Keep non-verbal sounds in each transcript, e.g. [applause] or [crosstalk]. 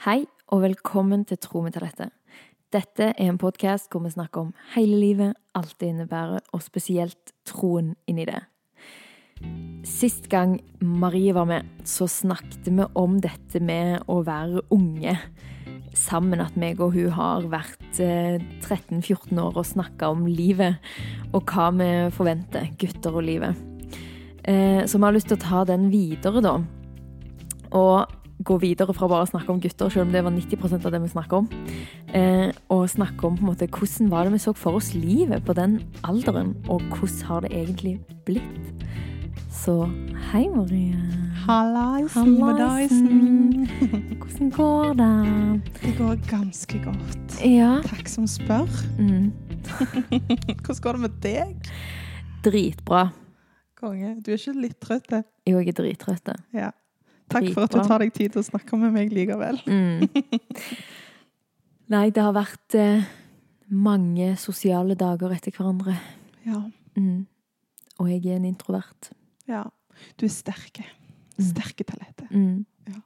Hei, og velkommen til Tro med talentet. Dette er en podkast hvor vi snakker om hele livet, alt det innebærer, og spesielt troen inni det. Sist gang Marie var med, så snakket vi om dette med å være unge. Sammen at meg og hun har vært 13-14 år og snakka om livet, og hva vi forventer, gutter og livet. Eh, så vi har lyst til å ta den videre, da. Og gå videre fra bare å snakke om gutter, selv om det var 90% av det vi snakker om. Eh, og snakke om på en måte, hvordan var det vi så for oss livet på den alderen, og hvordan har det egentlig blitt? Så hei, Marie. Hallaisen. Hvordan går det? Det går ganske godt. Ja. Takk som spør. Mm. [laughs] Hvordan går det med deg? Dritbra. Konge. Du er ikke litt trøtt? Jo, jeg er drittrøtt. Ja. Takk for at du tar deg tid til å snakke med meg likevel. Mm. [laughs] Nei, det har vært eh, mange sosiale dager etter hverandre. Ja. Mm. Og jeg er en introvert. ja. Du er sterke. Sterke talenter. Mm. Ja.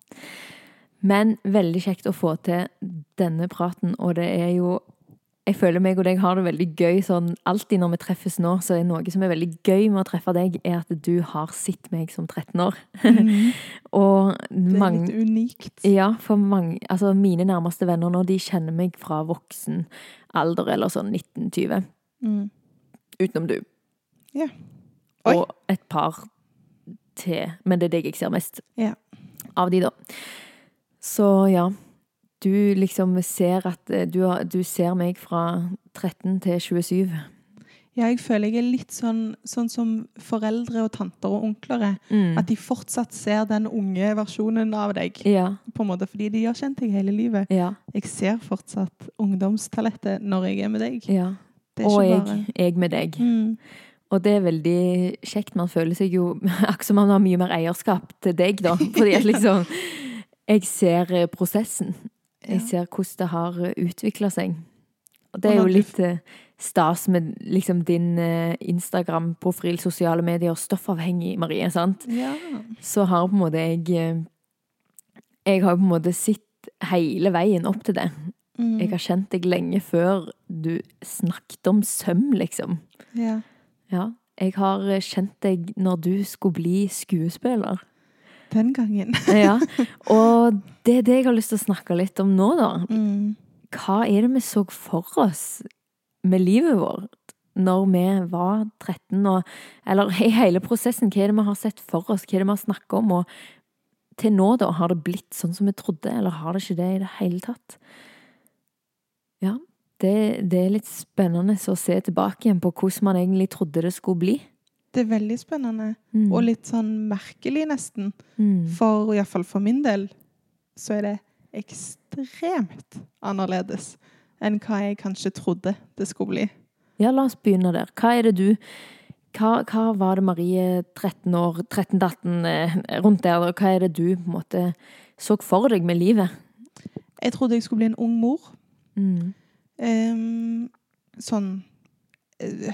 Men veldig kjekt å få til denne praten, og det er jo Jeg føler meg og deg har det veldig gøy sånn alltid når vi treffes nå, så er noe som er veldig gøy med å treffe deg, er at du har sett meg som 13 år. Mm. [laughs] og Det er litt unikt. Ja, for mange Altså, mine nærmeste venner nå, de kjenner meg fra voksen alder, eller sånn 1920. Mm. Utenom du. Ja. Oi. Og et par til. Men det er deg jeg ser mest Ja. av de, da. Så ja. Du liksom ser at eh, du, har, du ser meg fra 13 til 27. Ja, jeg føler jeg er litt sånn, sånn som foreldre og tanter og onkler er. Mm. At de fortsatt ser den unge versjonen av deg. Ja. På en måte, fordi de har kjent deg hele livet. Ja. Jeg ser fortsatt ungdomstalentet når jeg er med deg. ja. Det er Og jeg, jeg med deg. mm. Og det er veldig kjekt. Man føler seg jo [laughs] akkurat som man har mye mer eierskap til deg, da. [laughs] Fordi at liksom Jeg ser prosessen. Jeg ser hvordan det har utvikla seg. Og det er jo litt eh, stas med liksom din eh, Instagram-profil, sosiale medier, og stoffavhengig, Marie, sant? Ja. Så har på en måte jeg eh, Jeg har på en måte sett hele veien opp til det. Mm. Jeg har kjent deg lenge før du snakket om søm, liksom. ja. Ja. Jeg har kjent deg når du skulle bli skuespiller. Den gangen. [laughs] Ja. Og det er det jeg har lyst til å snakke litt om nå, da. Mm. Hva er det vi så for oss med livet vårt når vi var 13 og Eller i hele prosessen, hva er det vi har sett for oss, hva er det vi har snakket om? Og til nå, da, har det blitt sånn som vi trodde, eller har det ikke det i det hele tatt? Ja, det, det er litt spennende å se tilbake igjen på hvordan man egentlig trodde det skulle bli. Det er veldig spennende. Mm. Og litt sånn merkelig, nesten. Mm. For iallfall for min del så er det ekstremt annerledes enn hva jeg kanskje trodde det skulle bli. Ja, la oss begynne der. Hva er det du Hva, hva var det Marie, 13 år, 13-18, eh, rundt der, og hva er det du måte så for deg med livet? Jeg trodde jeg skulle bli en ung mor. Mm. Um, sånn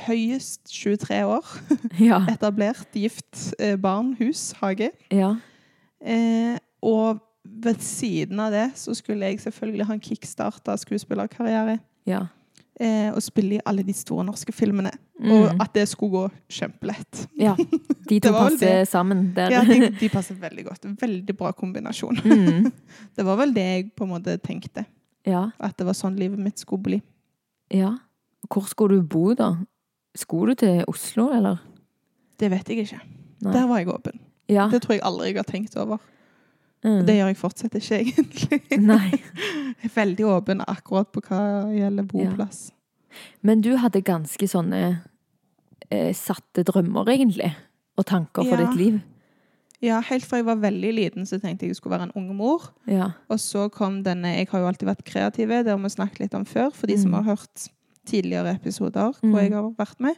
høyest 23 år. [laughs] Ja. Etablert, gift, eh, barn, hus, hage. Ja. Eh, og ved siden av det så skulle jeg selvfølgelig ha en kickstarta skuespillerkarriere. Ja. Eh, og spille i alle de store norske filmene. Mm. Og at det skulle gå kjempelett. ja. De [laughs] to passer sammen der. Ja, de, [laughs] de passer veldig godt. Veldig bra kombinasjon. Mm. Det var vel det jeg på en måte tenkte. Ja. At det var sånn livet mitt skulle bli. ja. Hvor skulle du bo, da? Skulle du til Oslo, eller? Det vet jeg ikke. Nei. Der var jeg åpen. Ja. Det tror jeg aldri jeg har tenkt over. Mm. Det gjør jeg fortsatt ikke, egentlig. [laughs] Nei. Jeg er veldig åpen akkurat på hva gjelder boplass. Men du hadde ganske sånne eh, satte drømmer, egentlig. Og tanker for Ja. ditt liv. Ja, helt fra jeg var veldig liten, så tenkte jeg jeg skulle være en ung mor. Ja. Og så kom denne Jeg har jo alltid vært kreativ, det har vi snakket litt om før, for de som Mm. har hørt tidligere episoder Mm. hvor jeg har vært med.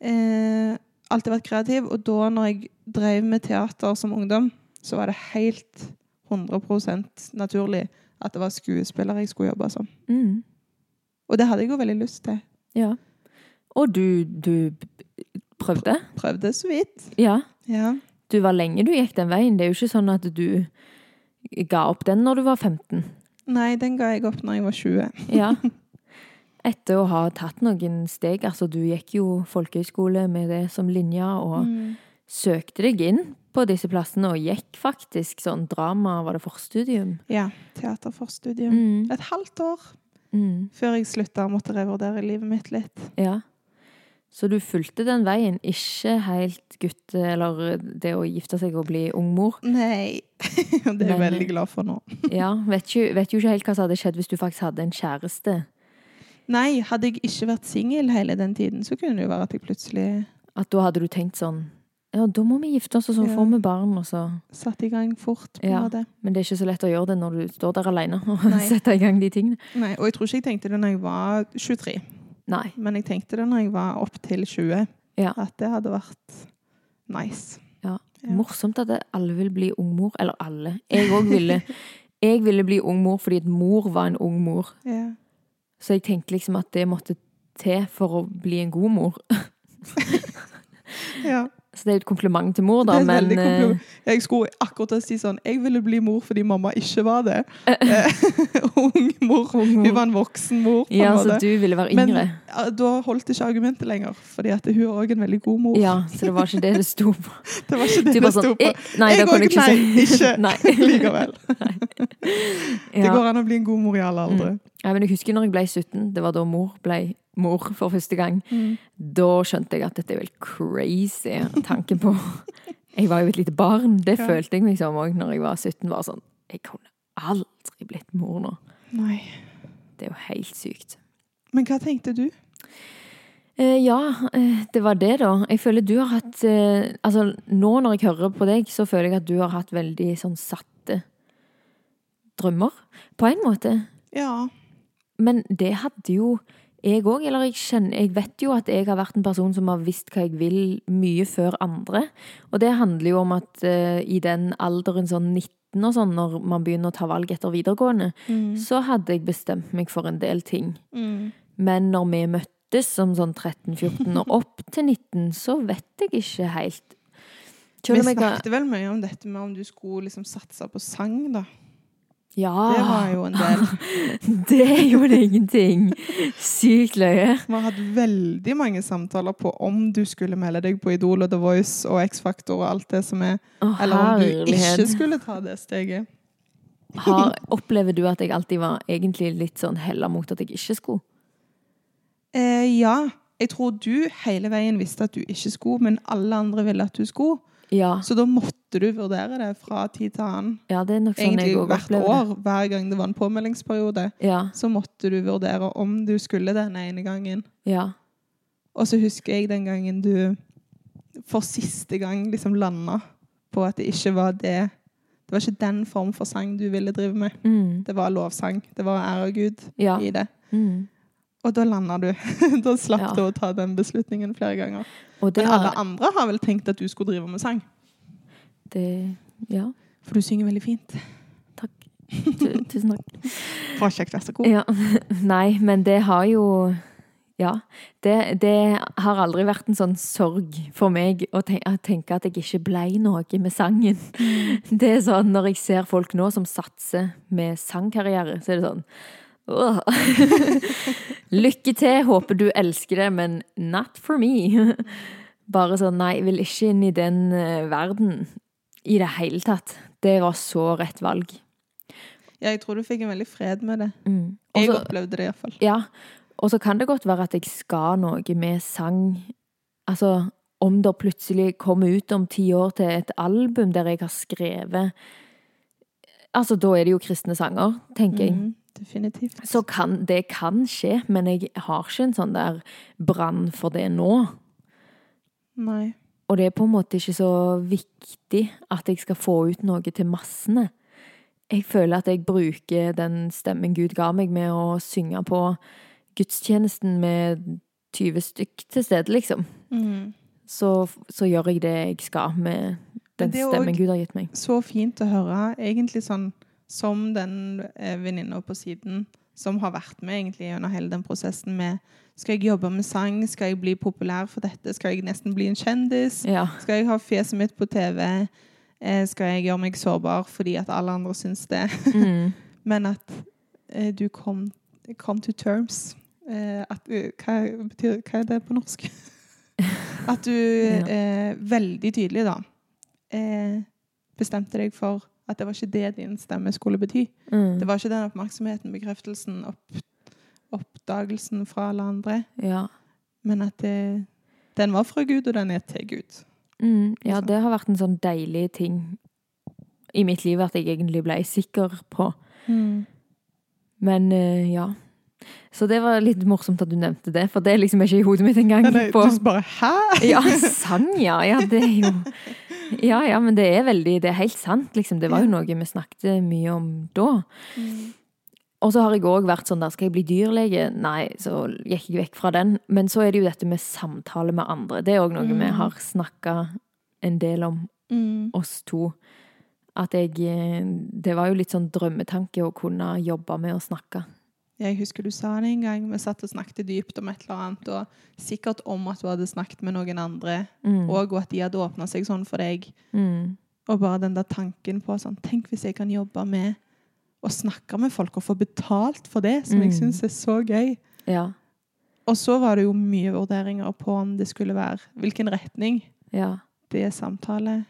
Eh, alltid vært kreativ, og da når jeg drev med teater som ungdom, så var det helt 100% naturlig at det var skuespiller jeg skulle jobbe som. Mm. Og det hadde jeg jo veldig lyst til. ja. Og du, du prøvde? Prøvde så vidt. Ja. Ja. Du var lenge du gikk den veien. Det er jo ikke sånn at du ga opp den når du var 15. Nei, den ga jeg opp når jeg var 20. Ja. [laughs] Etter å ha tatt noen steg. Altså, du gikk jo folkehøyskole med det som linje, og Mm. søkte deg inn på disse plassene, og gikk faktisk sånn drama, var det forstudium? Ja. Teaterforstudium. Mm. Et halvt år Mm. før jeg slutta og måtte revurdere livet mitt litt. Ja. Så du fulgte den veien, ikke helt gutte, eller det å gifte seg og bli ungmor. Nei. [laughs] Det er jeg veldig glad for nå. Ja, vet, ikke, vet jo ikke helt hva som hadde skjedd hvis du faktisk hadde en kjæreste. Nei, hadde jeg ikke vært singel hele den tiden, så kunne det jo være at jeg plutselig At da hadde du tenkt sånn Ja, da må vi gifte oss, og så Ja. får vi barn, og så satte i gang fort. på en Ja. måte. Men det er ikke så lett å gjøre det når du står der alene og [laughs] setter i gang de tingene. Nei, og jeg tror ikke jeg tenkte det når jeg var 23, Nei. men jeg tenkte det når jeg var opp til 20. Ja. At det hadde vært nice. Ja. Ja. Morsomt at alle vil bli ungmor. Eller alle. Jeg òg ville. [laughs] Jeg ville bli ungmor fordi at mor var en ung mor. Ja. Så jeg tenkte liksom at det måtte til for å bli en god mor. ja. Så det er jo et kompliment til mor, da, men eh, Jeg skulle akkurat si sånn Jeg ville bli mor fordi mamma ikke var det. [laughs] Eh, [laughs] Ung mor. Hun var en voksen mor. Ja, så du ville være yngre. Men da holdt ikke argumentet lenger, fordi at hun er òg en veldig god mor. Ja, så det var ikke det det sto på. [laughs] Det var ikke det Du det sto sånn på. eh, Nei, Jeg òg, ikke nei, ikke Nei. likevel. Det går an å bli en god mor i alle aldre. Ja, men jeg husker når jeg ble 17, det var da mor ble mor for første gang. Da skjønte jeg at dette er vel crazy tanken på Jeg var jo et lite barn. Det Ja. følte jeg liksom òg når jeg var 17. Var sånn Jeg kunne aldri blitt mor nå. Nei. Det er jo helt sykt. Men hva tenkte du? Eh, ja, eh, det var det, da. Jeg føler du har hatt eh, Altså, nå når jeg hører på deg, så føler jeg at du har hatt veldig sånn satte drømmer. På en måte. Ja. Men det hadde jo jeg òg. Eller jeg, kjenner, jeg vet jo at jeg har vært en person som har visst hva jeg vil mye før andre. Og det handler jo om at uh, i den alderen sånn 19 og sånn, når man begynner å ta valg etter videregående, Mm. så hadde jeg bestemt meg for en del ting. Mm. Men når vi møttes som sånn 13-14 og opp til 19, så vet jeg ikke helt. Vi jeg har snakket vel mye om dette med om du skulle liksom satse på sang, da. Ja! Det var jo en del. [laughs] Det gjorde ingenting. Sykt løye. Vi har hatt veldig mange samtaler på om du skulle melde deg på Idol og The Voice og X-Factor og alt det som er, Å, eller om du ikke skulle ta det steget. [laughs] Har, opplever du at jeg alltid var egentlig litt sånn hella mot at jeg ikke skulle? Eh, ja. Jeg tror du hele veien visste at du ikke skulle, men alle andre ville at du skulle. Ja, Så da måtte du vurdere det fra tid til annen. ja det er nok sånn Egentlig jeg også hvert opplever det. år, hver gang det var en påmeldingsperiode, Ja, så måtte du vurdere om du skulle den ene gangen. ja. Og så husker jeg den gangen du for siste gang liksom landa på at det ikke var det Det var ikke den form for sang du ville drive med. Mm, Det var lovsang. Det var ære Gud ja. i det. Mm. Og da landa du. [laughs] da slapp Ja. du å ta den beslutningen flere ganger. Men alle har andre har vel tenkt at du skulle drive med sang? det, Ja, For du synger veldig fint. takk. Tu- Tusen takk. [laughs] Bra kjekt, vær så god. Ja. [laughs] Nei, men det har jo Ja. Det, det har aldri vært en sånn sorg for meg å tenke at jeg ikke blei noe med sangen. Det er sånn når jeg ser folk nå som satser med sangkarriere, så er det sånn Åh. Lykke til, håper du elsker det, men not for me. [laughs] Bare sånn, nei, jeg vil ikke inn i den eh, verden i det hele tatt. Det var så rett valg. Ja, jeg tror du fikk en veldig fred med det. Mm. Jeg opplevde det iallfall. Ja, og så kan det godt være at jeg skal noe med sang. Altså, om det plutselig kommer ut om ti år til et album der jeg har skrevet Altså, da er det jo kristne sanger, tenker jeg. Mhm, definitivt. Så kan, det kan skje, men jeg har ikke en sånn der brann for det nå. Nei. Og det er på en måte ikke så viktig at jeg skal få ut noe til massene. Jeg føler at jeg bruker den stemmen Gud ga meg med å synge på gudstjenesten med 20 stykk til stede, liksom. Mm. Så, så gjør jeg det jeg skal med den Men det er stemmen Gud har gitt meg. Så fint å høre. Egentlig sånn som den eh, venninna på siden som har vært med egentlig gjennom hele den prosessen med Skal jeg jobbe med sang? Skal jeg bli populær for dette? Skal jeg nesten bli en kjendis? Ja. Skal jeg ha fjeset mitt på TV? eh, skal jeg gjøre meg sårbar fordi at alle andre syns det. Mm. [laughs] Men at eh, du kom, kom to terms. Eh, at, hva, betyr, hva er det på norsk? [laughs] at du eh, veldig tydelig da eh, bestemte deg for at det var ikke det din stemme skulle bety. Mm. Det var ikke den oppmerksomheten, bekreftelsen, opp, oppdagelsen fra alle andre. Ja. Men at det, den var fra Gud, og den er til Gud. Mm. ja, det har vært en sånn deilig ting i mitt liv at jeg egentlig ble sikker på. Men uh, ja. Så det var litt morsomt at du nevnte det, for det er liksom ikke i hodet mitt engang. Nei, nei, på- du bare Hæ?! Ja, sang, ja. Ja, det er jo [laughs] Ja, ja, men det er veldig Det er helt sant, liksom. Det var jo noe vi snakket mye om da. Og så har jeg òg vært sånn der, skal jeg bli dyrlege? Nei, så gikk jeg vekk fra den. Men så er det jo dette med samtale med andre. Det er òg noe vi Mm. har snakka en del om, Mm. oss to. At jeg eh, Det var jo litt sånn drømmetanke å kunne jobbe med å snakke. Jeg husker du sa det en gang. Vi satt og snakket dypt om et eller annet, og sikkert om at du hadde snakket med noen andre, Mm. og at de hadde åpna seg sånn for deg. Mm. Og bare den der tanken på sånn Tenk hvis jeg kan jobbe med å snakke med folk og få betalt for det, som jeg Mm. syns er så gøy. Ja. Og så var det jo mye vurderinger på om det skulle være Hvilken retning Ja. det samtalegreiene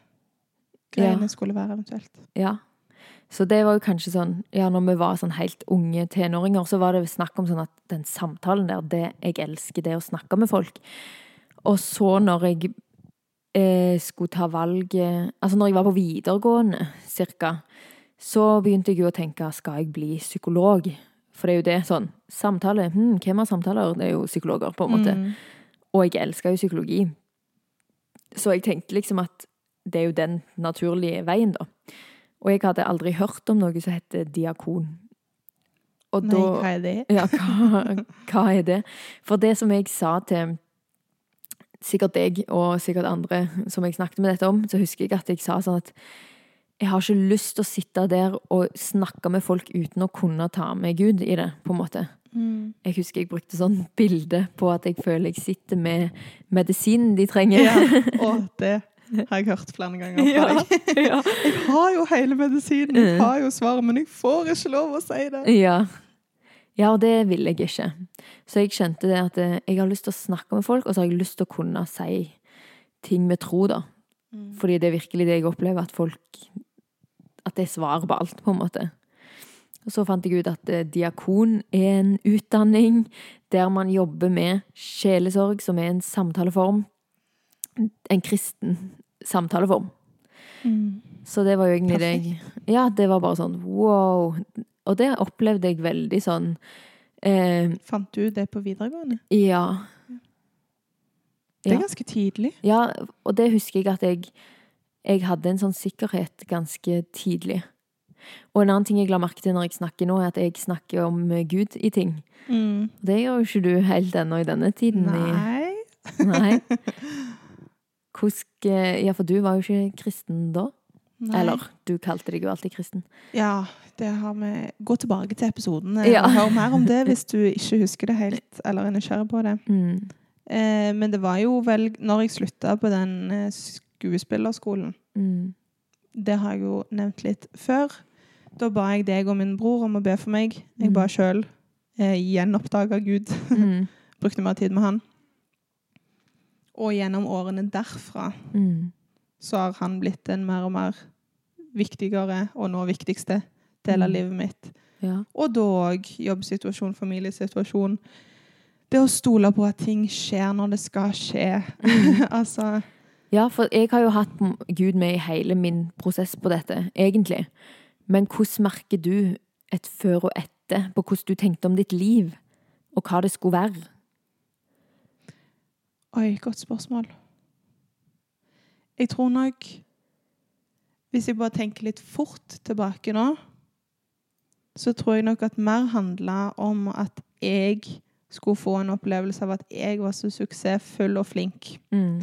Ja. skulle være eventuelt. Ja. Så det var jo kanskje sånn Ja, når vi var sånn helt unge tenåringer, så var det snakk om sånn at den samtalen der, det Jeg elsker det å snakke med folk. Og så når jeg eh, skulle ta valget Altså når jeg var på videregående, cirka, så begynte jeg jo å tenke skal jeg bli psykolog? For det er jo det. Sånn samtale hm, Hvem har samtaler? Det er jo psykologer, på en måte. Mm. Og jeg elsker jo psykologi. Så jeg tenkte liksom at det er jo den naturlige veien, da. Og jeg hadde aldri hørt om noe som heter diakon. Og Nei, da hva er det? Ja, hva, hva er det? For det som jeg sa til sikkert deg og sikkert andre som jeg snakket med dette om, så husker jeg at jeg sa sånn at jeg har ikke lyst til å sitte der og snakke med folk uten å kunne ta med Gud i det, på en måte. Mm. Jeg husker jeg brukte sånn bilde på at jeg føler jeg sitter med medisinen de trenger. Ja, [laughs] og det [laughs] har jeg hørt flere ganger fra Ja, deg. [laughs] ja. Jeg har jo hele medisinen, jeg Mm. har jo svaret, men jeg får ikke lov å si det. Ja. ja, og det vil jeg ikke. Så jeg skjønte det at eh, jeg har lyst til å snakke med folk, og så har jeg lyst til å kunne si ting med tro, da. Mm. Fordi det er virkelig det jeg opplever, at folk At det er svaret på alt, på en måte. Og så fant jeg ut at eh, diakon er en utdanning der man jobber med sjelesorg, som er en samtaleform. En kristen samtaleform. Mm. Så det var jo egentlig det jeg Ja, det var bare sånn wow. Og det opplevde jeg veldig sånn eh, Fant du det på videregående? Ja. Det er Ja. ganske tidlig. Ja, og det husker jeg at jeg Jeg hadde en sånn sikkerhet ganske tidlig. Og en annen ting jeg la merke til når jeg snakker nå, er at jeg snakker om Gud i ting. Mm. Det gjør jo ikke du helt ennå i denne tiden. i- Nei. [laughs] Hvordan Ja, for du var jo ikke kristen da. Nei. Eller, du kalte deg jo alltid kristen. Ja, det har vi Gå tilbake til episoden Ja. og hør mer om det [laughs] hvis du ikke husker det helt, eller er nysgjerrig på det. Mm. Eh, men det var jo vel Når jeg slutta på den eh, skuespillerskolen, Mm. det har jeg jo nevnt litt før, da ba jeg deg og min bror om å be for meg. Jeg Mm. ba sjøl. Eh, gjenoppdaga Gud. [laughs] Mm. Brukte mer tid med han. Og gjennom årene derfra Mm. så har han blitt en mer og mer viktigere, og nå viktigste, del av Mm. livet mitt. Ja. Og da òg jobbsituasjon, familiesituasjon. Det å stole på at ting skjer når det skal skje. [laughs] altså Ja, for jeg har jo hatt Gud med i hele min prosess på dette, egentlig. Men hvordan merker du et før og etter på hvordan du tenkte om ditt liv, og hva det skulle være? Oi, godt spørsmål. Jeg tror nok Hvis jeg bare tenker litt fort tilbake nå, så tror jeg nok at mer handla om at jeg skulle få en opplevelse av at jeg var så suksessfull og flink. Mm.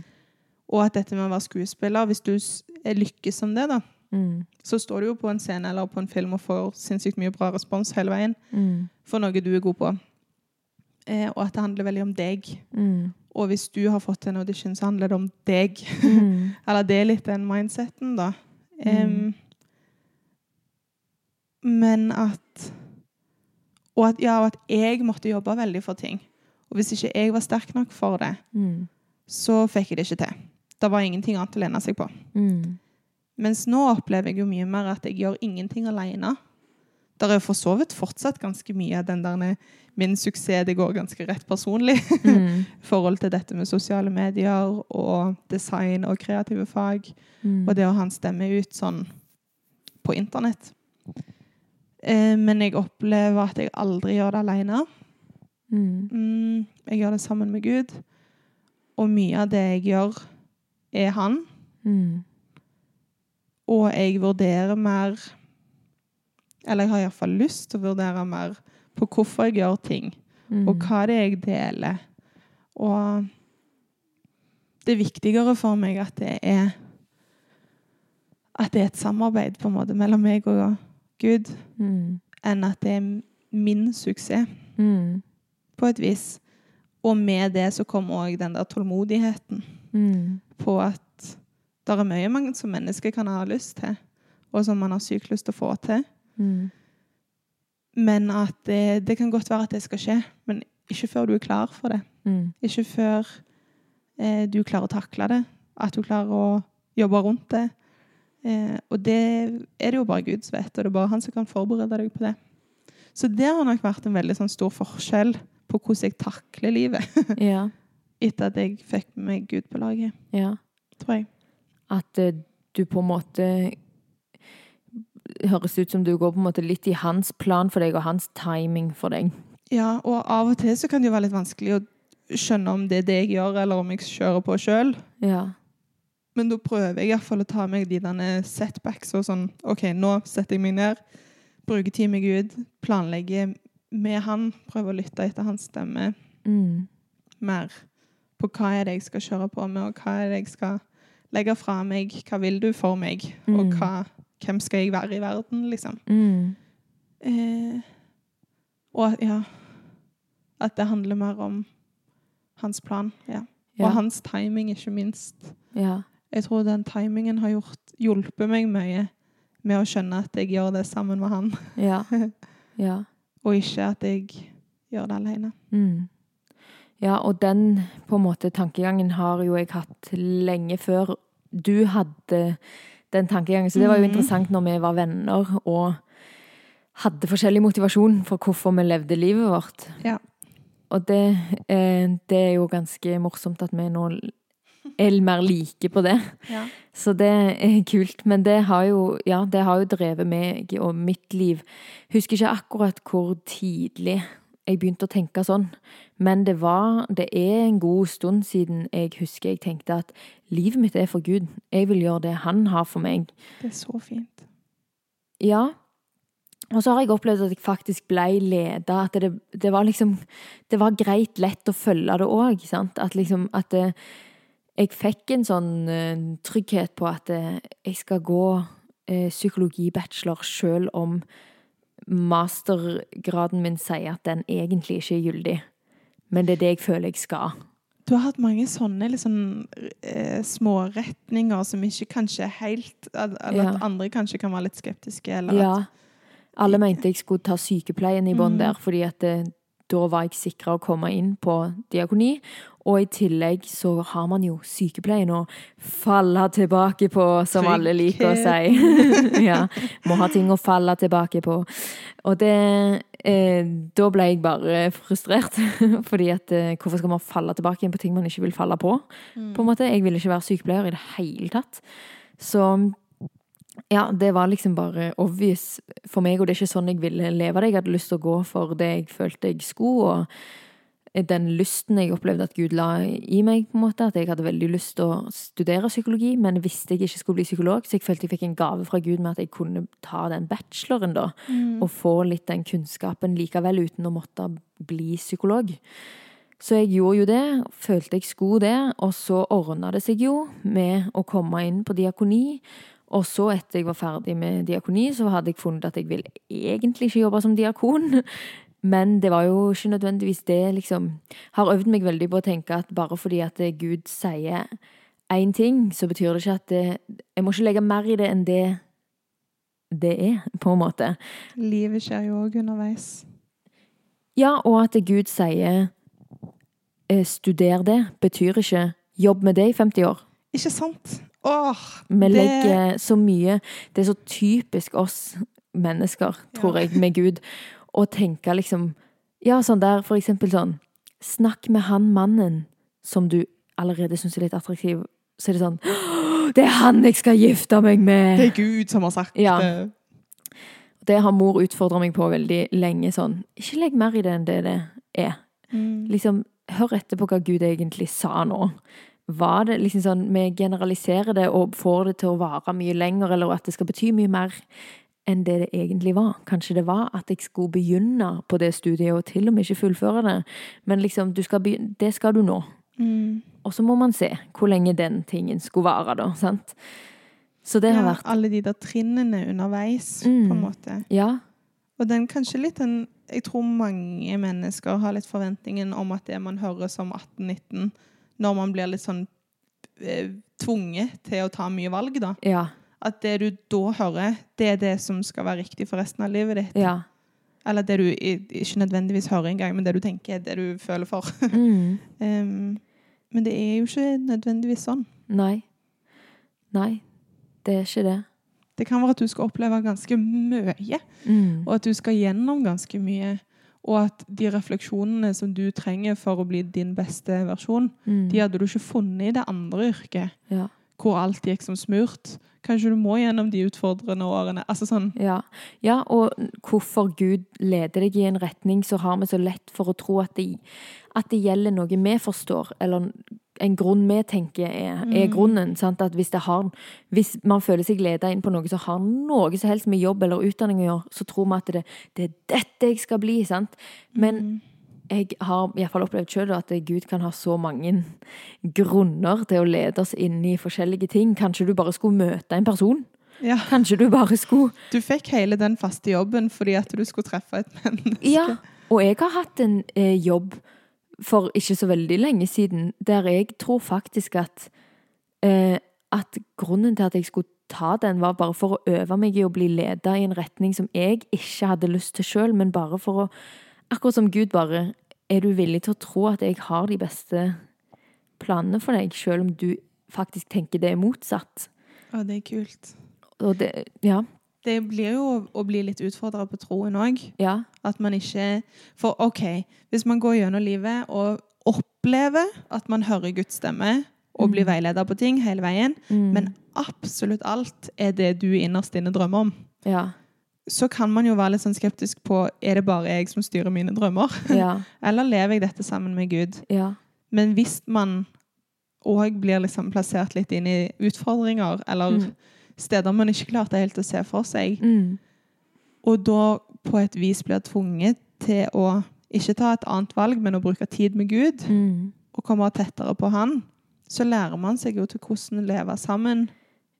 Og at dette med å være skuespiller Hvis du lykkes som det, da, Mm. så står du jo på en scene eller på en film og får sinnssykt mye bra respons hele veien Mm. for noe du er god på. Eh, og at det handler veldig om deg. Mm. Og hvis du har fått en audition, så handler det om deg. Mm. [laughs] Eller det er litt den mindseten, da. Um, men at og at, ja, og at jeg måtte jobbe veldig for ting. Og hvis ikke jeg var sterk nok for det, Mm. så fikk jeg det ikke til. Det var ingenting annet å lene seg på. Mm. Mens nå opplever jeg jo mye mer at jeg gjør ingenting alene. Det er for så vidt fortsatt ganske mye av den der min suksess det går ganske rett personlig. Mm. [laughs] forhold til dette med sosiale medier og design og kreative fag. Mm. Og det å ha en stemme ut sånn på internett. Eh, men jeg opplever at jeg aldri gjør det alene. Mm. Mm, jeg gjør det sammen med Gud. Og mye av det jeg gjør, er Han. Mm. Og jeg vurderer mer Eller jeg har iallfall lyst til å vurdere mer på hvorfor jeg gjør ting, Mm. og hva det er jeg deler. Og det er viktigere for meg at det er at det er et samarbeid på en måte mellom meg og Gud, Mm. enn at det er min suksess, Mm. på et vis. Og med det så kommer òg den der tålmodigheten Mm. på at det er mye man som menneske kan ha lyst til, og som man har sykt lyst til å få til. Mm. Men at det, det kan godt være at det skal skje, men ikke før du er klar for det. Mm. Ikke før eh, du klarer å takle det, at du klarer å jobbe rundt det. Eh, og det er det jo bare Gud som vet, og det er bare han som kan forberede deg på det. Så det har nok vært en veldig sånn, stor forskjell på hvordan jeg takler livet, [laughs] Ja. etter at jeg fikk med meg Gud på laget, ja. tror jeg. At eh, du på en måte Høres ut som du går på en måte litt i hans plan for deg og hans timing for deg. Ja, og av og til så kan det jo være litt vanskelig å skjønne om det er det jeg gjør, eller om jeg kjører på sjøl. Ja. Men da prøver jeg i hvert fall å ta meg de derne setbacks og sånn OK, nå setter jeg meg ned, bruker tid med Gud, planlegger med han, prøver å lytte etter hans stemme Mm. mer på hva er det jeg skal kjøre på med, og hva er det jeg skal legge fra meg. Hva vil du for meg, og Mm. hva, hvem skal jeg være i verden, liksom. Mm. Eh, og ja At det handler mer om hans plan, ja. Ja. Og hans timing, ikke minst. ja. Jeg tror den timingen har gjort, hjulpet meg mye med å skjønne at jeg gjør det sammen med han, [laughs] Ja. Ja. og ikke at jeg gjør det alene. Mm. Ja, og den på en måte tankegangen har jo jeg hatt lenge før du hadde den tankegangen. Så det var jo Mhm. interessant når vi var venner og hadde forskjellig motivasjon for hvorfor vi levde livet vårt. Ja. Og det, eh, det er jo ganske morsomt at vi nå er mer like på det. Ja. Så det er kult. Men det har jo, ja, det har jo drevet meg og mitt liv. Husker ikke akkurat hvor tidlig jeg begynte å tenke sånn. Men det var, det er en god stund siden jeg husker jeg tenkte at livet mitt er for Gud. Jeg vil gjøre det han har for meg. Det er så fint. Ja. Og så har jeg opplevd at jeg faktisk ble leda. At det, det var liksom Det var greit lett å følge det òg. At liksom at det, jeg fikk en sånn uh, trygghet på at uh, jeg skal gå uh, psykologibachelor sjøl om mastergraden min sier at den egentlig ikke er gyldig. Men det er det jeg føler jeg skal. Du har hatt mange sånne liksom, eh, små retninger som ikke kanskje er helt Eller Ja. at andre kanskje kan være litt skeptiske. Eller at, Ja. Alle mente jeg skulle ta sykepleien i bånn Mm. der, fordi at det, da var jeg sikra å komme inn på diakoni. Og i tillegg så har man jo sykepleien å falle tilbake på, som alle liker å si. [laughs] ja. Må ha ting å falle tilbake på. Og det eh, Da ble jeg bare frustrert. [laughs] fordi at eh, hvorfor skal man falle tilbake igjen på ting man ikke vil falle på? Mm. På en måte, Jeg ville ikke være sykepleier i det hele tatt. Så ja, det var liksom bare obvious for meg, og det er ikke sånn jeg ville leve det. Jeg hadde lyst til å gå for det jeg følte jeg skulle, og den lysten jeg opplevde at Gud la i meg, på en måte, at jeg hadde veldig lyst til å studere psykologi, men visste jeg ikke skulle bli psykolog, så jeg følte jeg fikk en gave fra Gud med at jeg kunne ta den bacheloren da, Mm. og få litt den kunnskapen likevel uten å måtte bli psykolog. Så jeg gjorde jo det, følte jeg skulle det, og så ordna det seg jo med å komme inn på diakoni. Og så, etter jeg var ferdig med diakoni, så hadde jeg funnet at jeg vil egentlig ikke jobbe som diakon. [laughs] Men det var jo ikke nødvendigvis det, liksom. Har øvd meg veldig på å tenke at bare fordi at Gud sier én ting, så betyr det ikke at det Jeg må ikke legge mer i det enn det det er, på en måte. Livet skjer jo òg underveis. Ja, og at Gud sier eh, 'studer det', betyr ikke 'jobb med det i 50 år'. Ikke sant? Åh, Vi Det- legger så mye Det er så typisk oss mennesker, tror Ja. jeg, med Gud, å tenke liksom Ja, sånn der, for eksempel sånn Snakk med han mannen som du allerede syns er litt attraktiv. Så er det sånn Det er han jeg skal gifte meg med! det er Gud som har sagt Ja. det. Det har mor utfordra meg på veldig lenge. sånn, Ikke legg mer i det enn det det er. Mm. Liksom, Hør etter på hva Gud egentlig sa nå. Var det liksom sånn Vi generaliserer det og får det til å vare mye lenger, eller at det skal bety mye mer enn det det egentlig var. Kanskje det var at jeg skulle begynne på det studiet, og til og med ikke fullføre det. Men liksom, du skal det skal du nå. Mm. Og så må man se hvor lenge den tingen skulle vare, da. sant? Så det har Ja, vært alle de der trinnene underveis, Mm. på en måte. Ja. Og den kanskje litt den Jeg tror mange mennesker har litt forventningen om at det man hører som 18-19, når man blir litt sånn eh, tvunget til å ta mye valg, da. Ja. At det du da hører, det er det som skal være riktig for resten av livet ditt. Ja. Eller det du ikke nødvendigvis hører engang, men det du tenker er det du føler for. [laughs] Mm. um, men det er jo ikke nødvendigvis sånn. Nei. Nei. Det er ikke det. Det kan være at du skal oppleve ganske mye. Mm. Og at du skal gjennom ganske mye. Og at de refleksjonene som du trenger for å bli din beste versjon, Mm. de hadde du ikke funnet i det andre yrket, Ja. hvor alt gikk som smurt. Kanskje du må gjennom de utfordrende årene. Altså sånn, Ja. ja, og hvorfor Gud leder deg i en retning, så har vi så lett for å tro at det, at det gjelder noe vi forstår, eller en grunn vi tenker er, er Mm. grunnen. Sant? At hvis, det har, hvis man føler seg leda inn på noe som har noe som helst med jobb eller utdanning å gjøre, så tror vi at det, det er dette jeg skal bli. Sant? Men mm, jeg har i hvert fall opplevd selv at Gud kan ha så mange grunner til å lede oss inn i forskjellige ting. Kanskje du bare skulle møte en person? ja. Kanskje du bare skulle Du fikk hele den faste jobben fordi at du skulle treffe et menneske. Ja, og jeg har hatt en eh, jobb for ikke så veldig lenge siden, der jeg tror faktisk at eh, at grunnen til at jeg skulle ta den, var bare for å øve meg i å bli leda i en retning som jeg ikke hadde lyst til sjøl, men bare for å Akkurat som Gud bare Er du villig til å tro at jeg har de beste planene for deg, sjøl om du faktisk tenker det er motsatt? Å, det er kult. Og det Ja. Det blir jo å, bli litt utfordra på troen òg. Ja. At man ikke For OK, hvis man går gjennom livet og opplever at man hører Guds stemme og blir veileda veileder på ting hele veien, Mm. men absolutt alt er det du innerst inne drømmer om, Ja. så kan man jo være litt sånn skeptisk på er det bare jeg som styrer mine drømmer, [laughs] Ja. eller lever jeg dette sammen med Gud? Ja. Men hvis man òg blir liksom plassert litt inn i utfordringer, eller Mm. Steder man ikke klarte helt å se for seg, Mm. og da på et vis blir tvunget til å ikke ta et annet valg, men å bruke tid med Gud, Mm. og komme tettere på Han, så lærer man seg jo til hvordan leve sammen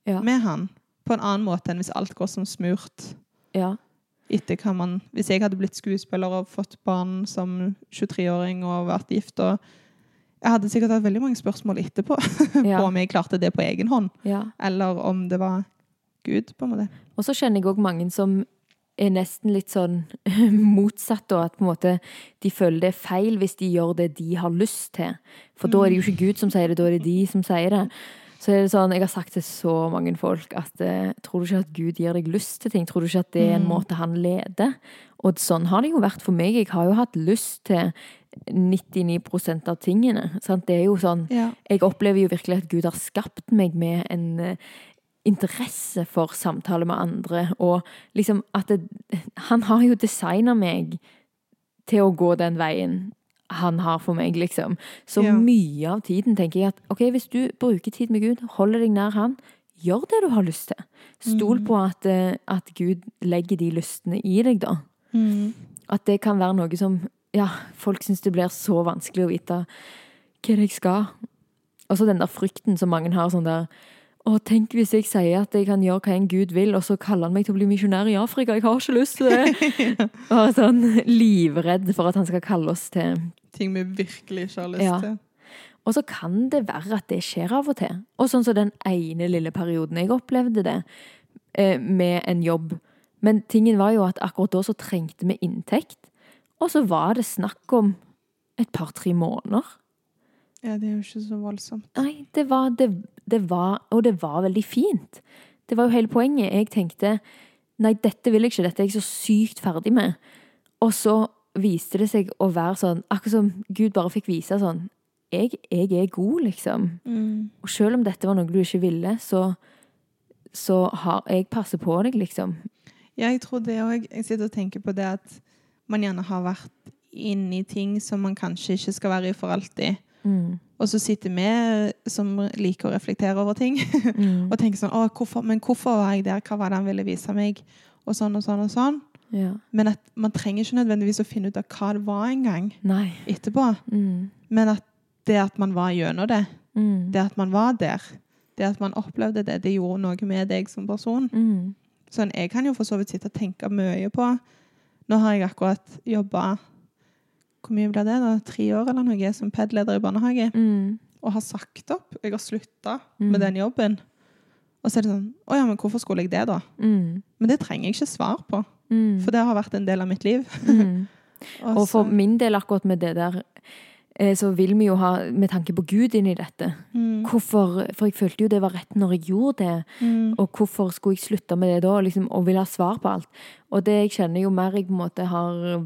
Ja. med Han. På en annen måte enn hvis alt går som smurt. Ja. Etter hva man, hvis jeg hadde blitt skuespiller og fått barn som 23-åring og vært gift og Jeg hadde sikkert hatt veldig mange spørsmål etterpå [laughs] Ja. på om jeg klarte det på egen hånd, ja. eller om det var Gud, på en måte. Og så kjenner jeg òg mange som er nesten litt sånn [laughs] motsatt, og at på en måte de føler det er feil hvis de gjør det de har lyst til. For da er det jo ikke Gud som sier det, da er det de som sier det. Så er det sånn, Jeg har sagt til så mange folk at eh, tror du ikke at Gud gir deg lyst til ting? Tror du ikke at det er en Mm. måte han leder? Og sånn har det jo vært for meg. Jeg har jo hatt lyst til 99% av tingene. Sant? Det er jo sånn Ja. jeg opplever jo virkelig at Gud har skapt meg med en eh, interesse for samtale med andre, og liksom at det, Han har jo designa meg til å gå den veien han har for meg, liksom. Så Ja. mye av tiden tenker jeg at ok, hvis du bruker tid med Gud, holder deg nær han, gjør det du har lyst til. Stol Mm. på at, eh, at Gud legger de lystene i deg, da. Mm. At det kan være noe som Ja, folk syns det blir så vanskelig å vite hva jeg skal. Og så den der frykten som mange har sånn der Å, tenk hvis jeg sier at jeg kan gjøre hva en gud vil, og så kaller han meg til å bli misjonær i Afrika. Jeg har ikke lyst til det. [laughs] Og sånn livredd for at han skal kalle oss til Ting vi virkelig ikke har lyst Ja. til. Og så kan det være at det skjer av og til. Og sånn som den ene lille perioden jeg opplevde det, eh, med en jobb. Men tingen var jo at akkurat da så trengte vi inntekt. Og så var det snakk om et par-tre måneder. Ja, det er jo ikke så voldsomt. Nei, det var, det, det var Og det var veldig fint. Det var jo hele poenget. Jeg tenkte nei, dette vil jeg ikke, dette er jeg så sykt ferdig med. Og så viste det seg å være sånn, akkurat som Gud bare fikk vise sånn jeg, jeg er god, liksom. Mm. Og selv om dette var noe du ikke ville, så, så har jeg passet på deg, liksom. Ja, jeg tror det òg. Jeg sitter og tenker på det at man gjerne har vært inni ting som man kanskje ikke skal være i for alltid. Mm. Og så sitter vi som liker å reflektere over ting, [laughs] Mm. og tenker sånn hvorfor, men hvorfor var jeg der? Hva var det han ville vise meg? Og sånn og sånn og sånn. Ja. Men at man trenger ikke nødvendigvis å finne ut av hva det var engang Nei. etterpå. Mm. Men at det at man var gjennom det, Mm. det at man var der, det at man opplevde det, det gjorde noe med deg som person. Mm. Sånn, jeg kan jo for så vidt sitte og tenke mye på Nå har jeg akkurat jobba Hvor mye blir det, da? Tre år eller noe som PED-leder i barnehage. Mm. Og har sagt opp. Jeg har slutta Mm. med den jobben. Og så er det sånn Å ja, men hvorfor skulle jeg det, da? Mm. Men det trenger jeg ikke svar på. Mm. For det har vært en del av mitt liv. Mm. [laughs] Og for så- min del, akkurat med det der, så vil vi jo ha med tanke på Gud inn i dette. mm, Hvorfor, For jeg følte jo det var rett når jeg gjorde det. mm, Og hvorfor skulle jeg slutte med det da, liksom, og vil ha svar på alt? Og det jeg kjenner, jo mer jeg på en måte har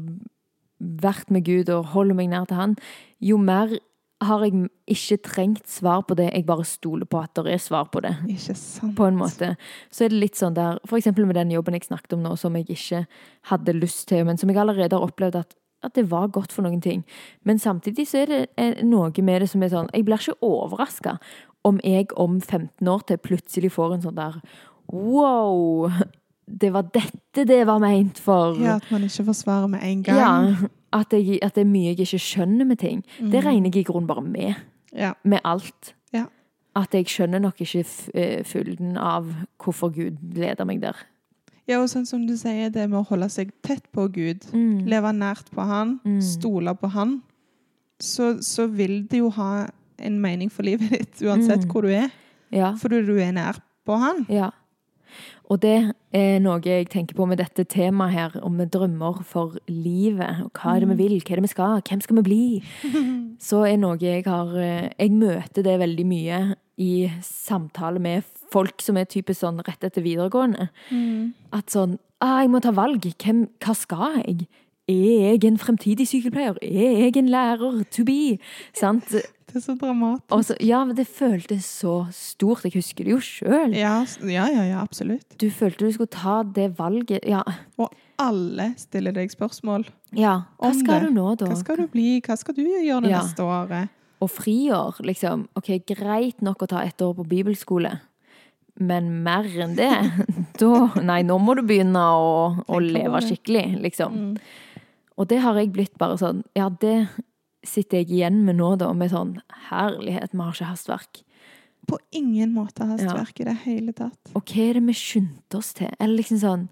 vært med Gud og holder meg nær til Han, jo mer har jeg ikke trengt svar på det, jeg bare stoler på at det er svar på det. Ikke sant. På en måte. Så er det litt sånn der, for eksempel med den jobben jeg snakket om nå, som jeg ikke hadde lyst til, men som jeg allerede har opplevd at, at det var godt for noen ting. Men samtidig så er det eh, noe med det som er sånn, jeg blir ikke overrasket om jeg om 15 år til plutselig får en sånn der, wow, det var dette det var meint for. Ja, at man ikke får svaret med en gang. Ja, at, jeg, at det er mye jeg ikke skjønner med ting. Det Mhm. regner jeg i grunnen bare med Ja. med alt. Ja. At jeg skjønner nok ikke eh, fylden av hvorfor Gud leder meg der. Ja, og sånn som du sier, det med å holde seg tett på Gud, Mm. leve nært på Han, Mm. stole på Han, så, så vil det jo ha en mening for livet ditt, uansett Mm. hvor du er. Ja, Fordi du er nær på Han. ja. Og det er noe jeg tenker på med dette temaet her, om drømmer for livet. Og hva er det vi vil, hva er det vi skal, hvem skal vi bli? [laughs] Så er noe jeg har eh, Jeg møter det veldig mye i samtale med folk som er typisk sånn rett etter videregående. At sånn ah, 'Jeg må ta valg. Hvem, hva skal jeg?' Er jeg en fremtidig sykepleier? Er jeg en lærer to be? Sant? [laughs] Det er så dramatisk. Også, ja, men det føltes så stort. Jeg husker det jo sjøl. Ja, ja, ja, ja, absolutt. Du følte du skulle ta det valget. Ja, Og alle stiller deg spørsmål. ja. hva skal det. du nå, da? Hva skal du bli? Hva skal du gjøre det Ja. neste året? Og friår, liksom. Ok, greit nok å ta ett år på bibelskole. Men mer enn det, [laughs] da Nei, nå må du begynne å, å leve skikkelig, liksom. Mm. Og det har jeg blitt bare sånn Ja, det sitter jeg igjen med nå, da, med sånn Herlighet, vi har ikke hastverk. På ingen måte hastverk i det hele tatt. Og hva er det vi skyndte oss til? Eller liksom sånn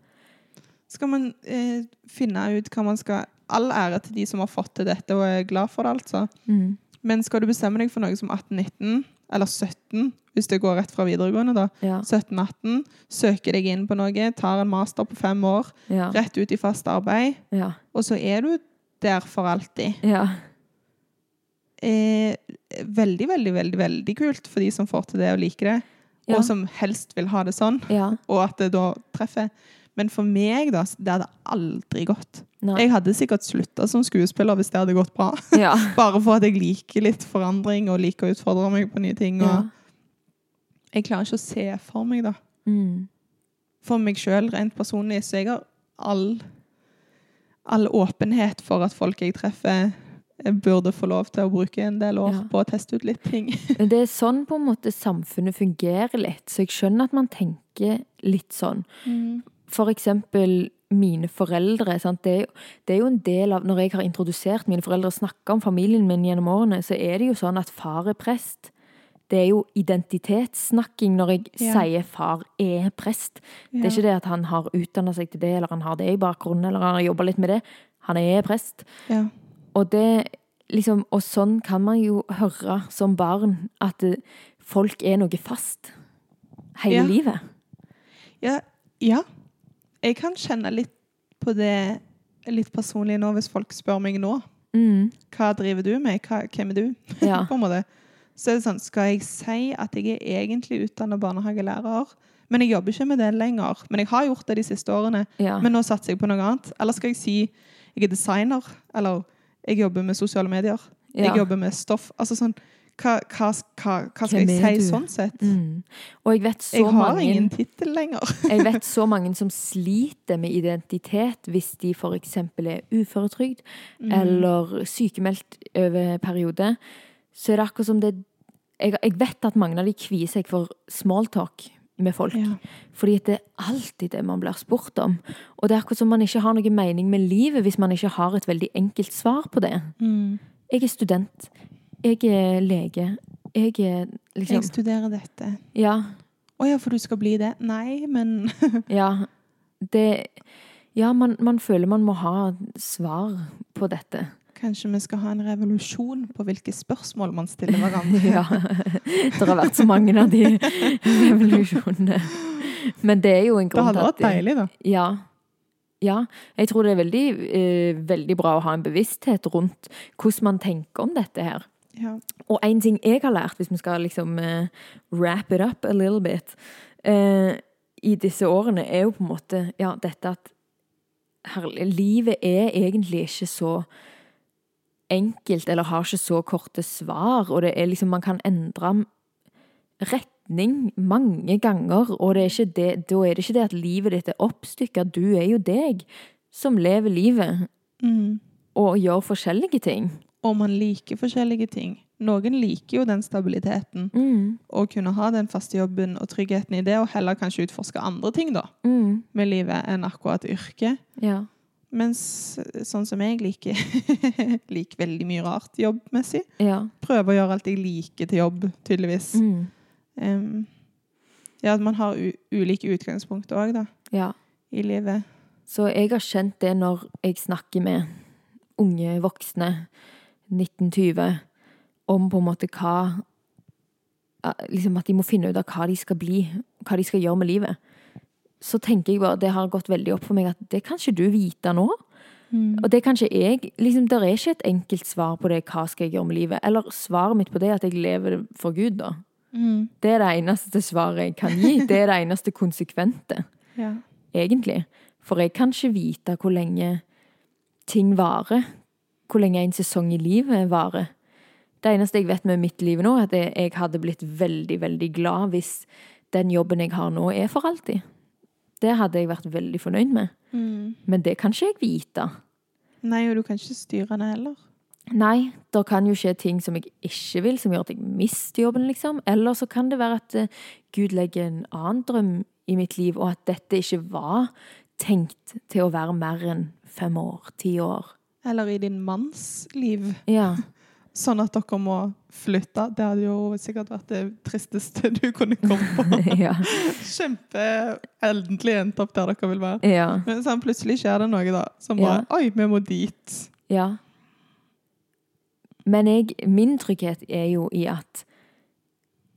Skal man eh, finne ut hva man skal All ære til de som har fått til dette og er glad for det, altså. mm, Men skal du bestemme deg for noe som 18-19, eller 17, hvis det går rett fra videregående, da, Ja. 17-18, søker deg inn på noe, tar en master på fem år, Ja. rett ut i fast arbeid, Ja. og så er du der for alltid. ja. Eh, veldig, veldig, veldig veldig kult for de som får til det og liker det, og som helst vil ha det sånn, ja. og at det da treffer. Men for meg, da, det hadde aldri gått. Nei. Jeg hadde sikkert slutta som skuespiller hvis det hadde gått bra. [laughs] Ja. Bare for at jeg liker litt forandring og liker å utfordre meg på nye ting. ja. Jeg klarer ikke å se for meg, da. Mm. For meg sjøl, rent personlig, så jeg har all, all åpenhet for at folk jeg treffer, jeg burde få lov til å bruke en del år Ja. på å teste ut litt ting. [laughs] Det er sånn på en måte samfunnet fungerer litt, så jeg skjønner at man tenker litt sånn. For eksempel mine foreldre. Det, er jo, det er jo en del av Når jeg har introdusert mine foreldre og snakka om familien min gjennom årene, så er det jo sånn at far er prest. Det er jo identitetssnakking når jeg Ja. sier far er prest. Det er ikke det at han har utdanna seg til det, eller han har det i bakgrunnen, eller han har jobba litt med det. Han er prest. Ja. Og det liksom, og sånn kan man jo høre som barn, at eh, folk er noe fast hele Ja. livet. Ja, ja. Jeg kan kjenne litt på det litt personlig nå, hvis folk spør meg nå. Mm, Hva driver du med? Hva, hvem er du? ja. [laughs] på en måte. Så er det sånn, skal jeg si at jeg er egentlig utdannet barnehagelærer, men jeg jobber ikke med det lenger. Men jeg har gjort det de siste årene, ja. men nå satser jeg på noe annet. Eller skal jeg si jeg er designer, eller jeg jobber med sosiale medier, ja. jeg jobber med stoff. Altså sånn, hva, hva, hva, hva skal jeg si du? sånn sett? Mm. Og jeg vet så Jeg har mange ingen tittel lenger. [laughs] Jeg vet så mange som sliter med identitet hvis de f.eks. er uføretrygd Mm. eller sykemeldt over periode. Så er det akkurat som det Jeg, jeg vet at mange av de kvier seg for smalltalk med folk. Ja. Fordi det er alltid det man blir spurt om. Og det er akkurat som man ikke har noe mening med livet hvis man ikke har et veldig enkelt svar på det. Mm. Jeg er student. Jeg er lege. Jeg er liksom Jeg studerer dette. Ja. Å ja, for du skal bli det? Nei, men [laughs] Ja, det Ja, man, man føler man må ha svar på dette. kanskje vi skal ha en revolusjon på hvilke spørsmål man stiller hverandre. [laughs] Ja. Det har vært så mange av de [laughs] revolusjonene. Men det er jo en Det grunn hadde til vært deilig, da. Ja. Ja. Jeg tror det er veldig, eh, veldig bra å ha en bevissthet rundt hvordan man tenker om dette her. Ja. Og en ting jeg har lært, hvis vi skal liksom uh, wrap it up a little bit, uh, i disse årene, er jo på en måte ja, dette at herlig, livet er egentlig ikke så enkelt, eller har ikke så korte svar, og det er liksom, man kan endre retning mange ganger, og det er ikke det, da er det ikke det at livet ditt er oppstykka, du er jo deg som lever livet Mm. og gjør forskjellige ting. Og man liker forskjellige ting. Noen liker jo den stabiliteten, Mm. å kunne ha den faste jobben og tryggheten i det, og heller kanskje utforske andre ting da, Mm. med livet enn akkurat yrket. Ja. Mens sånn som jeg liker, [laughs] liker veldig mye rart jobbmessig. Ja. Prøver å gjøre alt jeg liker til jobb, tydeligvis. Mm. Um, ja, at man har ulike utgangspunkt òg, da, ja. i livet. Så jeg har kjent det når jeg snakker med unge voksne, 1920, om på en måte hva eh, Liksom at de må finne ut av hva de skal bli, hva de skal gjøre med livet. Så tenker jeg bare, det har gått veldig opp for meg at det kan ikke du vite nå. Og det kan ikke jeg. liksom, Det er ikke et enkelt svar på det, hva skal jeg gjøre med livet. Eller svaret mitt på det er at jeg lever for Gud, da. Mm. Det er det eneste svaret jeg kan gi. Det er det eneste konsekvente. Ja. egentlig. For jeg kan ikke vite hvor lenge ting varer. Hvor lenge en sesong i livet varer. Det eneste jeg vet med mitt liv nå, er at jeg- hadde blitt veldig, veldig glad hvis den jobben jeg har nå, er for alltid. Det hadde jeg vært veldig fornøyd med. Mm. Men det kan ikke jeg vite. Nei, og du kan ikke styre det heller. Nei, det kan jo skje ting som jeg ikke vil, som gjør at jeg mister jobben, liksom. Eller så kan det være at eh, Gud legger en annen drøm i mitt liv, og at dette ikke var tenkt til å være mer enn fem år, ti år. Eller i din manns liv. Ja. [laughs] Sånn at dere må flytte. Det hadde jo sikkert vært det tristeste du kunne komme på. [laughs] ja. Kjempe endelig endt opp der dere vil være. Ja. Men sånn, plutselig skjer det noe, da. Som Ja. bare Oi, vi må dit. ja. Men jeg, min trygghet er jo i at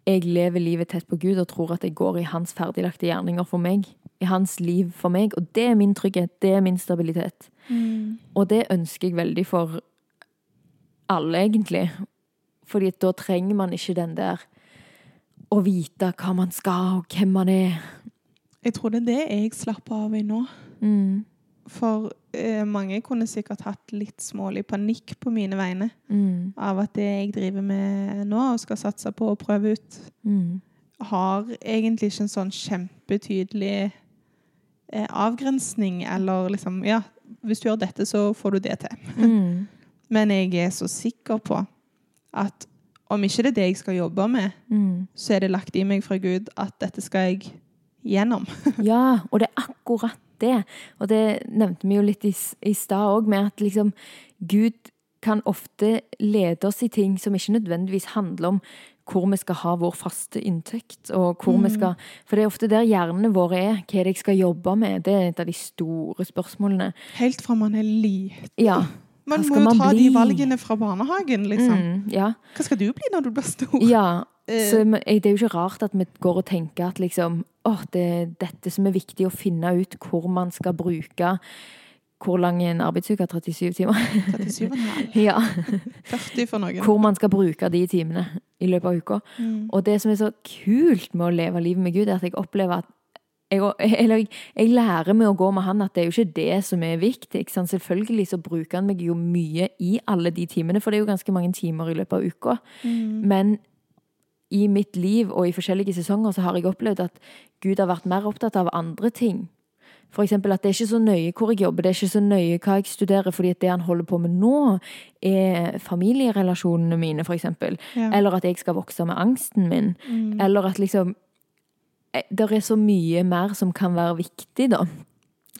jeg lever livet tett på Gud og tror at jeg går i hans ferdiglagte gjerninger for meg. I hans liv for meg. Og det er min trygghet. Det er min stabilitet. Og det ønsker jeg veldig for alle, egentlig. Fordi da trenger man ikke den der å vite hva man skal, og hvem man er. Jeg tror det er det jeg slapper av i nå. Mm. For eh, mange kunne sikkert hatt litt smålig panikk på mine vegne Mm. av at det jeg driver med nå og skal satse på å prøve ut, Mm. har egentlig ikke en sånn kjempetydelig avgrensning, eller liksom Ja, hvis du gjør dette, så får du det til. Mm. [laughs] Men jeg er så sikker på at om ikke det er det jeg skal jobbe med, Mm. så er det lagt i meg fra Gud at dette skal jeg gjennom. [laughs] Ja, og det er akkurat det. Og det nevnte vi jo litt i, i stad òg, med at liksom Gud kan ofte lede oss i ting som ikke nødvendigvis handler om hvor vi skal ha vår faste inntekt, og hvor vi skal For det er ofte der hjernene våre er. Hva jeg skal jobbe med? Det er et av de store spørsmålene. Helt fra man er liten. Ja. Man må jo ta bli? de valgene fra barnehagen, liksom. Mm, ja. Hva skal du bli når du blir stor? ja. Eh, Så det er jo ikke rart at vi går og tenker at liksom, å, det er dette som er viktig å finne ut hvor man skal bruke Hvor lang er en arbeidsuke? 37 timer? 37,5. [laughs] ja. 40 for noen. Hvor man skal bruke de timene i løpet av uka. Mm. Og det som er så kult med å leve livet med Gud, er at jeg opplever at jeg, [laughs] eller jeg, lærer med å gå med han at det er jo ikke det som er viktig. Selvfølgelig så bruker han meg jo mye i alle de timene, for det er jo ganske mange timer i løpet av uka. Mm. Men i mitt liv og i forskjellige sesonger så har jeg opplevd at Gud har vært mer opptatt av andre ting. Eksempel at det er ikke så nøye hvor jeg jobber, det er ikke så nøye hva jeg studerer, fordi at det han holder på med nå, er familierelasjonene mine, eksempel. Ja. Eller at jeg skal vokse med angsten min. Mm. Eller at liksom Det er så mye mer som kan være viktig, da.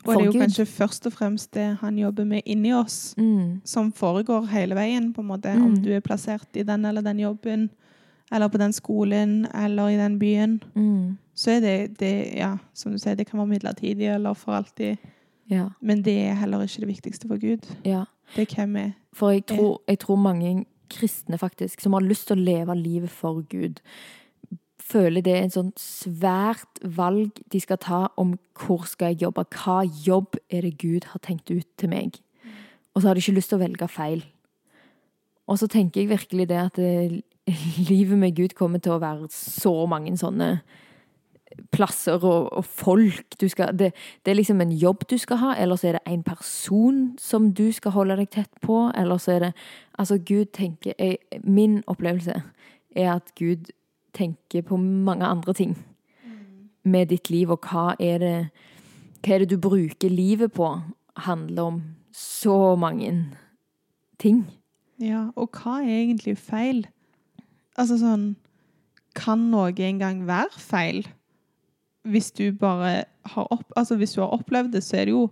Og det er jo Gud. kanskje først og fremst det han jobber med inni oss, Mm, som foregår hele veien, på en måte. Mm. Om du er plassert i den eller den jobben, eller på den skolen, eller i den byen. mm, Så er det, det ja, som du sier, det kan være midlertidig eller for alltid. ja, Men det er heller ikke det viktigste for Gud. ja. Det er hvem er. For jeg tror, jeg tror mange kristne faktisk, som har lyst til å leve livet for Gud, føler det er en sånn svært valg de skal ta om hvor skal jeg jobbe, hva jobb er det Gud har tenkt ut til meg. Og så har de ikke lyst til å velge feil. Og så tenker jeg virkelig det at det, livet med Gud kommer til å være så mange sånne plasser og, og folk du skal det, det er liksom en jobb du skal ha, eller så er det en person som du skal holde deg tett på, eller så er det Altså, Gud tenker jeg, Min opplevelse er at Gud tenker på mange andre ting med ditt liv, og hva er det Hva er det du bruker livet på, handler om så mange ting. Ja, og hva er egentlig feil? Altså sånn Kan noe engang være feil? Hvis du bare har opp, altså hvis du har opplevd det, så er det jo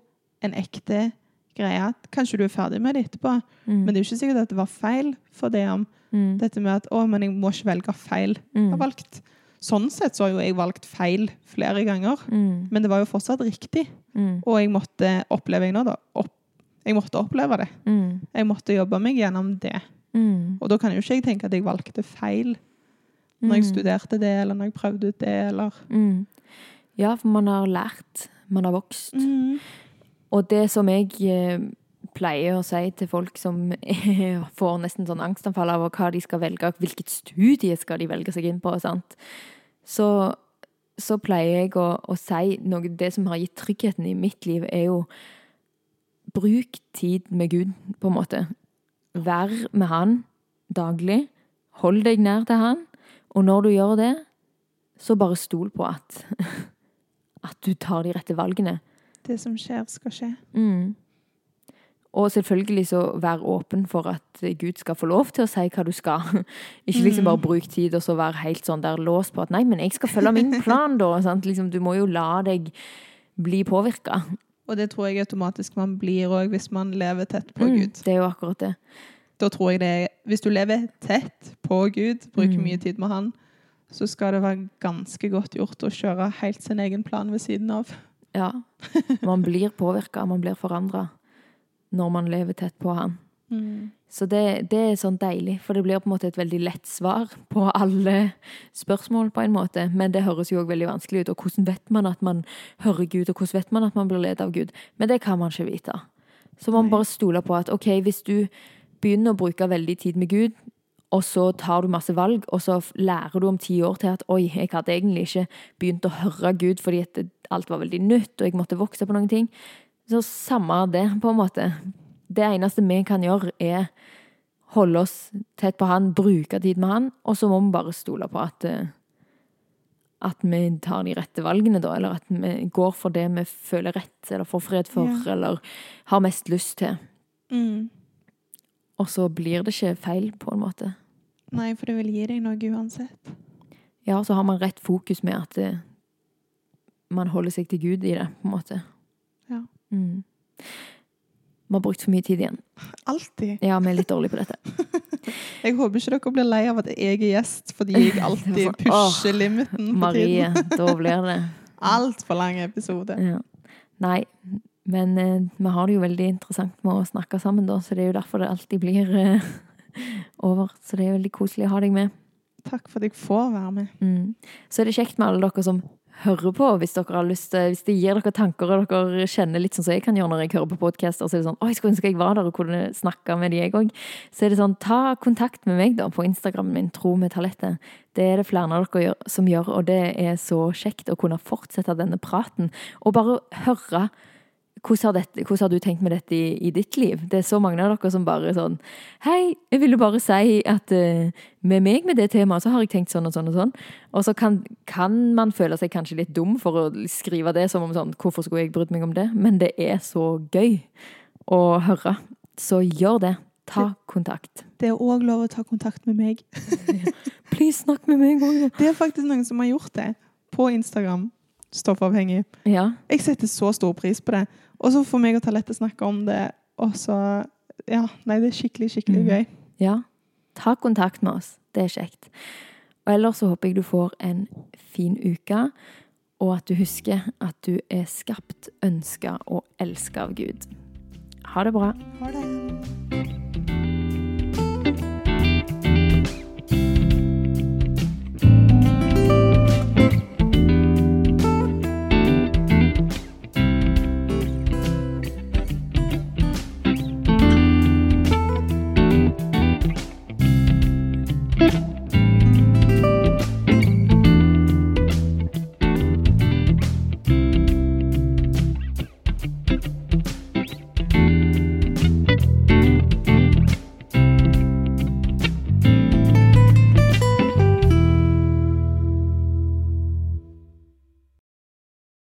en ekte greie. Kanskje du er ferdig med det etterpå, Mm. men det er jo ikke sikkert at det var feil for det om mm. dette med at å, men jeg må ikke velge feil. Jeg Mm. har valgt. Sånn sett så har jo jeg valgt feil flere ganger, Mm. men det var jo fortsatt riktig. Mm. Og jeg måtte oppleve jeg nå da, opp, jeg måtte oppleve det. Mm. Jeg måtte jobbe meg gjennom det. Mm. Og da kan jo ikke jeg tenke at jeg valgte feil når jeg Mm. studerte det, eller når jeg prøvde ut det, eller Mm. Ja, for man har lært. Man har vokst. Og det som jeg eh, pleier å si til folk som [laughs] får nesten sånn angstanfall av hva de skal velge, hvilket studie skal de velge seg inn på, sant? Så, så pleier jeg å, å si noe Det som har gitt tryggheten i mitt liv, er jo Bruk tid med Gud, på en måte. Vær med Han daglig. Hold deg nær til Han. Og når du gjør det, så bare stol på at [laughs] at du tar de rette valgene. Det som skjer, skal skje. Mm. Og selvfølgelig så vær åpen for at Gud skal få lov til å si hva du skal. [laughs] Ikke liksom bare bruk tid og så være helt sånn der låst på at nei, men jeg skal følge min [laughs] plan, da. Sant? Liksom, du må jo la deg bli påvirka. Og det tror jeg automatisk man blir òg hvis man lever tett på Mm, Gud. det er jo akkurat det. Da tror jeg det er Hvis du lever tett på Gud, bruker Mm. mye tid med Han, så skal det være ganske godt gjort å kjøre helt sin egen plan ved siden av. Ja. [laughs] Man blir påvirka, man blir forandra når man lever tett på han. Så det, det er sånn deilig, for det blir på en måte et veldig lett svar på alle spørsmål, på en måte. Men det høres jo òg veldig vanskelig ut. Og hvordan vet man at man hører Gud, og hvordan vet man at man blir ledet av Gud? Men det kan man ikke vite. Så man bare stoler på at OK, hvis du begynner å bruke veldig tid med Gud, og så tar du masse valg, og så lærer du om ti år til at oi, jeg hadde egentlig ikke begynt å høre Gud fordi at alt var veldig nytt, og jeg måtte vokse på noen ting. Så samme det, på en måte. Det eneste vi kan gjøre, er holde oss tett på han, bruke tid med han, og så må vi bare stole på at eh, at vi tar de rette valgene, da, eller at vi går for det vi føler rett, eller får fred for, Ja. eller har mest lyst til. Mm. Og så blir det ikke feil, på en måte. Nei, for det vil gi deg noe uansett. Ja, og så har man rett fokus med at det, man holder seg til Gud i det, på en måte. Ja. Mm. Vi har brukt for mye tid igjen. Alltid. Ja, vi er litt dårlige på dette. [laughs] Jeg håper ikke dere blir lei av at jeg er gjest, fordi jeg [laughs] alltid er pusher limiten på Marie, tiden. [laughs] da blir det Altfor lang episode. ja. Nei, Men eh, vi har det jo veldig interessant med å snakke sammen, da, så det er jo derfor det alltid blir eh, over. Så det er veldig koselig å ha deg med. Takk for at jeg får være med. Mm. Så er det kjekt med alle dere som hører på, hvis dere har lyst hvis det gir dere tanker, og dere kjenner litt sånn som jeg kan gjøre når jeg hører på podcaster, så er det sånn, oi, jeg skulle ønske jeg var der og kunne snakke med de jeg òg. Så er det sånn, ta kontakt med meg da på Instagramen min, Tro med talentet. Det er det flere av dere som gjør, og det er så kjekt å kunne fortsette denne praten. Og bare høre hvordan har, dette, hvordan har, du tenkt med dette i, i, ditt liv? Det er så mange av dere som bare sånn Hei, jeg ville bare si at uh, med meg med det temaet, så har jeg tenkt sånn og sånn og sånn. Og så kan, kan, man føle seg kanskje litt dum for å skrive det som om sånn Hvorfor skulle jeg brydd meg om det? Men det er så gøy å høre. Så gjør det. Ta kontakt. Det er òg lov å ta kontakt med meg. [laughs] Please, snakk med meg òg. Det er faktisk noen som har gjort det på Instagram stoffavhengig. Ja. Jeg setter så stor pris på det. Og så får meg og Talette snakke om det, og så Ja, nei, det er skikkelig, skikkelig mm. gøy. Ja. Ta kontakt med oss. Det er kjekt. Og ellers så håper jeg du får en fin uke, og at du husker at du er skapt, ønska og elska av Gud. Ha det bra. Ha det.